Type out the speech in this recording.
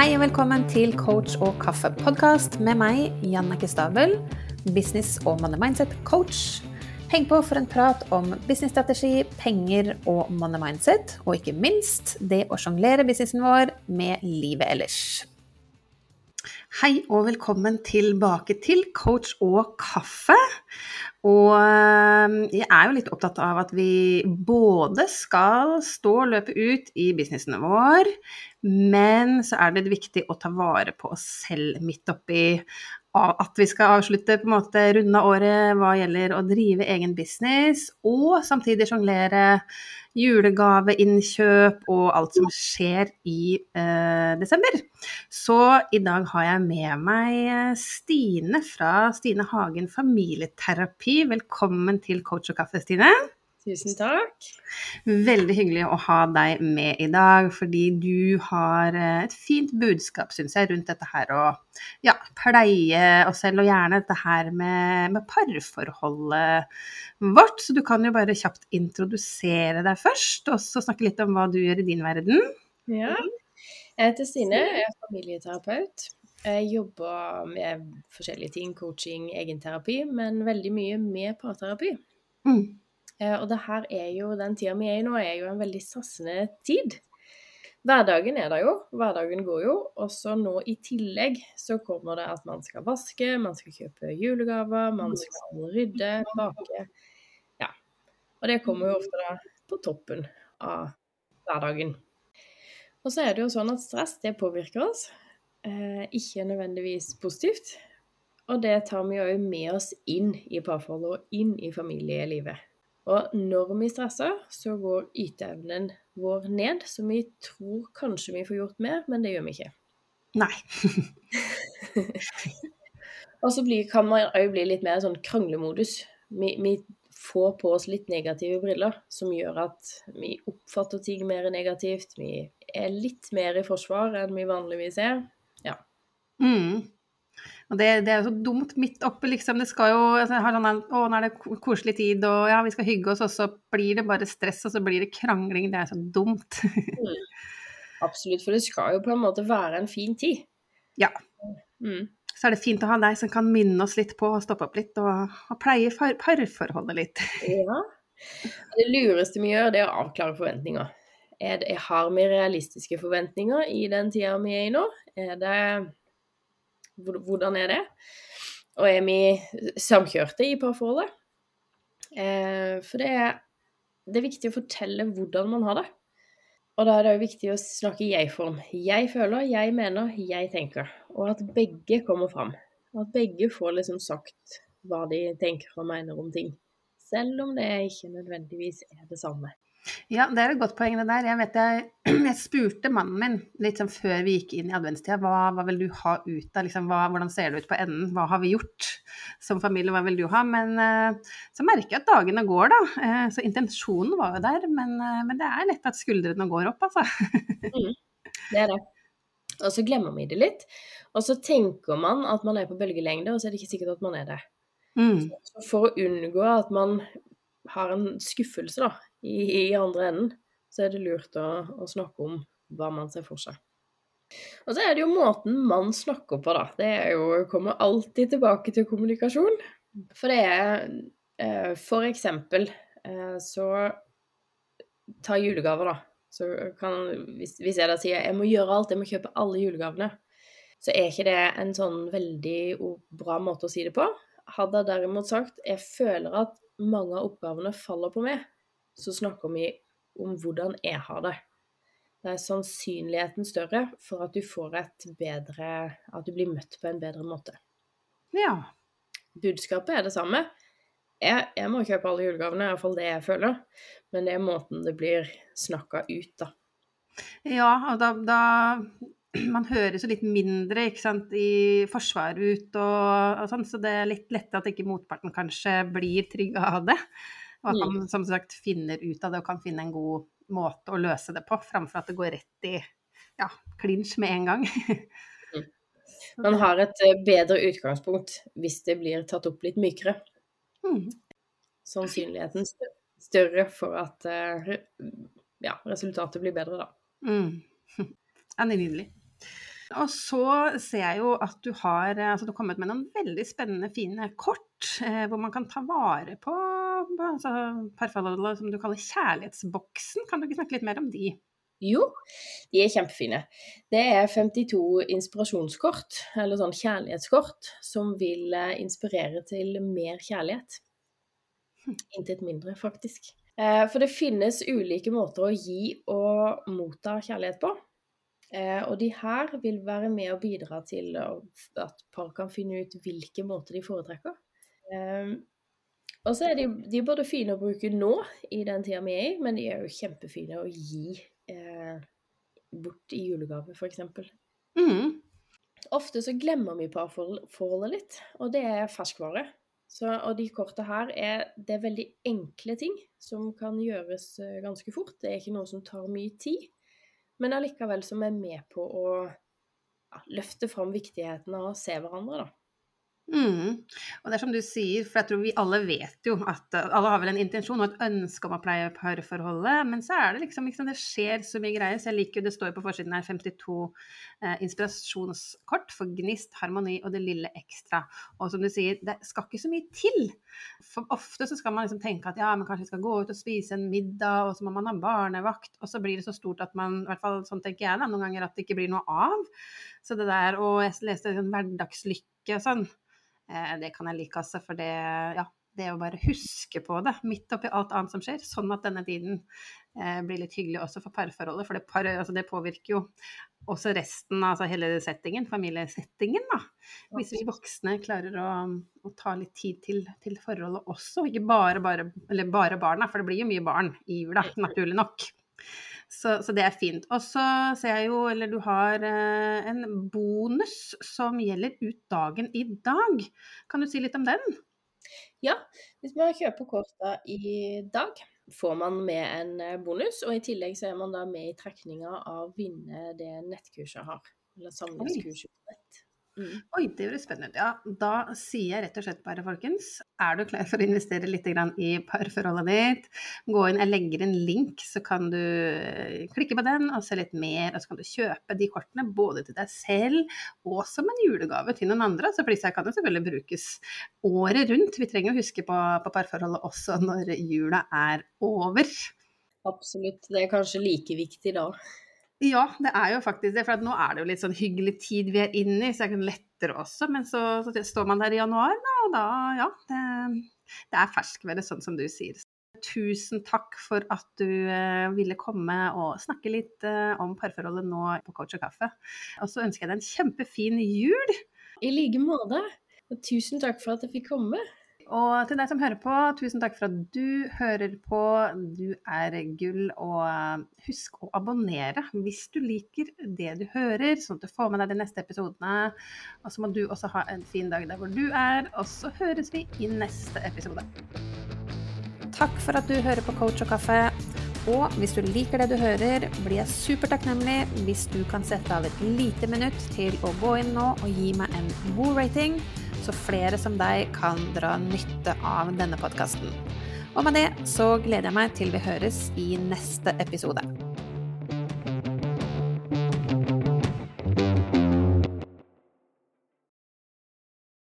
Hei og velkommen til Coach og kaffe-podkast med meg, Jannike Stabel, business- og money mindset-coach. Heng på for en prat om businessstrategi, penger og money mindset, og ikke minst det å sjonglere businessen vår med livet ellers. Hei og velkommen tilbake til Coach og kaffe. Og eh, jeg er jo litt opptatt av at vi både skal stå og løpe ut i businessen vår, men så er det viktig å ta vare på oss selv midt oppi at vi skal avslutte på en måte runde året hva gjelder å drive egen business, og samtidig sjonglere julegaveinnkjøp og alt som skjer i eh, desember. Så i dag har jeg med meg Stine fra Stine Hagen familieterapi. Velkommen til Coach og kaffe, Stine. Tusen takk. Veldig hyggelig å ha deg med i dag, fordi du har eh, et fint budskap, syns jeg, rundt dette her å ja, pleie oss selv, og gjerne dette her med, med, parforholdet vårt. Så du kan jo bare kjapt introdusere deg først, og så snakke litt om hva du gjør i din verden. Ja. Jeg heter Stine, jeg er familieterapeut. Jeg jobber med forskjellige ting, coaching, egenterapi, men veldig mye med parterapi. Mm. Eh, og det her er jo, den tida vi er i nå, er jo en veldig sassende tid. Hverdagen er der jo, hverdagen går jo. Og så nå i tillegg så kommer det at man skal vaske, man skal kjøpe julegaver, man skal rydde, bake. Ja. Og det kommer jo ofte da på toppen av hverdagen. Og så er det jo sånn at stress, det påvirker oss. Eh, ikke nødvendigvis positivt. Og det tar vi jo med oss inn i parforholdet og inn i familielivet. Og når vi stresser, så går yteevnen vår ned, så vi tror kanskje vi får gjort mer, men det gjør vi ikke. Nei. og så blir, kan man òg bli litt mer sånn kranglemodus. Vi, vi, får på oss litt negative briller, som gjør at vi oppfatter ting mer negativt. Vi er litt mer i forsvar enn vi vanligvis er. Ja. Mm. Og det, det, er jo så dumt midt oppe, liksom. Det skal jo altså, sånn Å, nå er det koselig tid, og ja, vi skal hygge oss, og så blir det bare stress, og så blir det krangling. Det er så dumt. mm. Absolutt, for det skal jo på en måte være en fin tid. Ja. Mm. Så er det fint å ha deg som kan minne oss litt på å stoppe opp litt, og, og pleie parforholdet litt. ja. Det lureste vi gjør, det er å avklare forventninger. Er det, har vi realistiske forventninger i den tida vi er i nå? Er det hvordan er det? Og er vi samkjørte i parforholdet? Eh, for det er, det er viktig å fortelle hvordan man har det. Og da er det òg viktig å snakke i jeg-form. Jeg føler, jeg mener, jeg tenker. Og at begge kommer fram. At begge får liksom sagt hva de tenker og mener om ting. Selv om det ikke nødvendigvis er det samme. Ja, det er et godt poeng det der. Jeg vet jeg, jeg spurte mannen min litt sånn før vi gikk inn i adventstida, hva, hva vil du ha ut av liksom, hva, Hvordan ser det ut på enden? Hva har vi gjort som familie, hva vil du ha? Men uh, så merker jeg at dagene går, da. Uh, så intensjonen var jo der, men, uh, men, det er lett at skuldrene går opp, altså. mm, det er det. Og så glemmer vi det litt. Og så tenker man at man er på bølgelengde, og så er det ikke sikkert at man er det. Mm. For å unngå at man har en skuffelse da, i, i andre enden, så er det lurt å, å, snakke om hva man ser for seg. Og så er det jo måten man snakker på, da. Det er jo, kommer alltid tilbake til kommunikasjon. For det er eh, For eksempel eh, så Ta julegaver, da. Så kan, hvis, hvis jeg da sier jeg må gjøre alt, jeg må kjøpe alle julegavene, så er ikke det en sånn veldig bra måte å si det på. Hadde jeg derimot sagt jeg føler at mange av oppgavene faller på meg, så snakker vi om hvordan jeg har det. Da er sannsynligheten større for at du får et bedre At du blir møtt på en bedre måte. Ja. Budskapet er det samme. Jeg, jeg må kjøpe alle julegavene, iallfall det jeg føler. Men det er måten det blir snakka ut, da. Ja, og da, da man høres jo litt mindre ikke sant, i forsvaret ut og, og sånn, så det er litt lettere at ikke motparten kanskje blir trygg av det. Og at man mm. som sagt finner ut av det og kan finne en god måte å løse det på, framfor at det går rett i ja, klinsj med en gang. mm. Man har et eh, bedre utgangspunkt hvis det blir tatt opp litt mykere. Mm. Sannsynligheten større for at eh, ja, resultatet blir bedre, da. Mm. Ja, nydelig. Og så ser jeg jo at du har, altså du har kommet med noen veldig spennende, fine kort eh, hvor man kan ta vare på altså, parforholdet som du kaller kjærlighetsboksen. Kan du ikke snakke litt mer om de? Jo, de er kjempefine. Det er 52 inspirasjonskort, eller sånn kjærlighetskort, som vil eh, inspirere til mer kjærlighet. Hm. Intet mindre, faktisk. Eh, for det finnes ulike måter å gi og motta kjærlighet på. Eh, og de her vil være med å bidra til at par kan finne ut hvilke måter de foretrekker. Og så er de, de er både fine å bruke nå, i den tida vi er i, men de er jo kjempefine å gi eh, bort i julegave, f.eks. Mm. Ofte så glemmer vi parforholdet litt, og det er ferskvare. Så, og de korta her er, det er veldig enkle ting som kan gjøres eh, ganske fort. Det er ikke noe som tar mye tid, men allikevel som er med på å ja, løfte fram viktigheten av å se hverandre, da. Mm. Og det er som du sier, for jeg tror vi alle vet jo at eh, alle har vel en intensjon og et ønske om å pleie parforholdet, men så er det liksom, liksom det skjer så mye greier. Så jeg liker jo det står på forsiden her 52 eh, inspirasjonskort for gnist, harmoni og det lille ekstra. Og som du sier, det skal ikke så mye til. For ofte så skal man liksom tenke at ja, men kanskje vi skal gå ut og spise en middag, og så må man ha barnevakt, og så blir det så stort at man, i hvert fall sånn tenker jeg da, noen ganger at det ikke blir noe av. Så det der, og jeg leste sånn hverdagslykke og sånn. Eh, det kan jeg like, altså. For det, ja, det å bare huske på det midt oppi alt annet som skjer, sånn at denne tiden eh, blir litt hyggelig også for parforholdet. For det, par, altså det, påvirker jo også resten, altså hele settingen, familiesettingen, da. Hvis vi voksne klarer å, å ta litt tid til, til, forholdet også, ikke bare, bare, eller bare barna, for det blir jo mye barn i jula, naturlig nok. Så, så, det er fint. Og så ser jeg jo, eller du har eh, en bonus som gjelder ut dagen i dag. Kan du si litt om den? Ja, hvis man kjøper korta i dag, får man med en eh, bonus. Og i tillegg så er man da med i trekninga av å vinne det nettkurset jeg har. Eller samlingskurset. Mm. Oi, det høres spennende. Ja, da sier jeg rett og slett bare, folkens, er du klar for å investere litt i parforholdet ditt? Gå inn, jeg legger en link, så kan du eh, klikke på den og se litt mer. Og så kan du kjøpe de kortene både til deg selv og som en julegave til noen andre. Så for disse kan jo selvfølgelig brukes året rundt. Vi trenger å huske på, på parforholdet også når jula er over. Absolutt. Det er kanskje like viktig da. Ja, det er jo faktisk det. For nå er det jo litt sånn hyggelig tid vi er inne i, så det er lettere også. Men så, så, står man der i januar, da, og da, ja. Det, det er ferskværet, sånn som du sier. Tusen takk for at du eh, ville komme og snakke litt eh, om parforholdet nå på Coach og kaffe. Og så ønsker jeg deg en kjempefin jul. I like måte. Og tusen takk for at jeg fikk komme. Og til deg som hører på, tusen takk for at du hører på. Du er gull. Og eh, husk å abonnere hvis du liker det du hører, sånn at du får med deg de neste episodene. Og så må du også ha en fin dag der hvor du er. Og så høres vi i neste episode. Takk for at du hører på Coach og kaffe. Og hvis du liker det du hører, blir jeg supertakknemlig hvis du kan sette av et lite minutt til å gå inn nå og gi meg en god rating så flere som deg kan dra nytte av denne podkasten. Og med det så gleder jeg meg til vi høres i neste episode.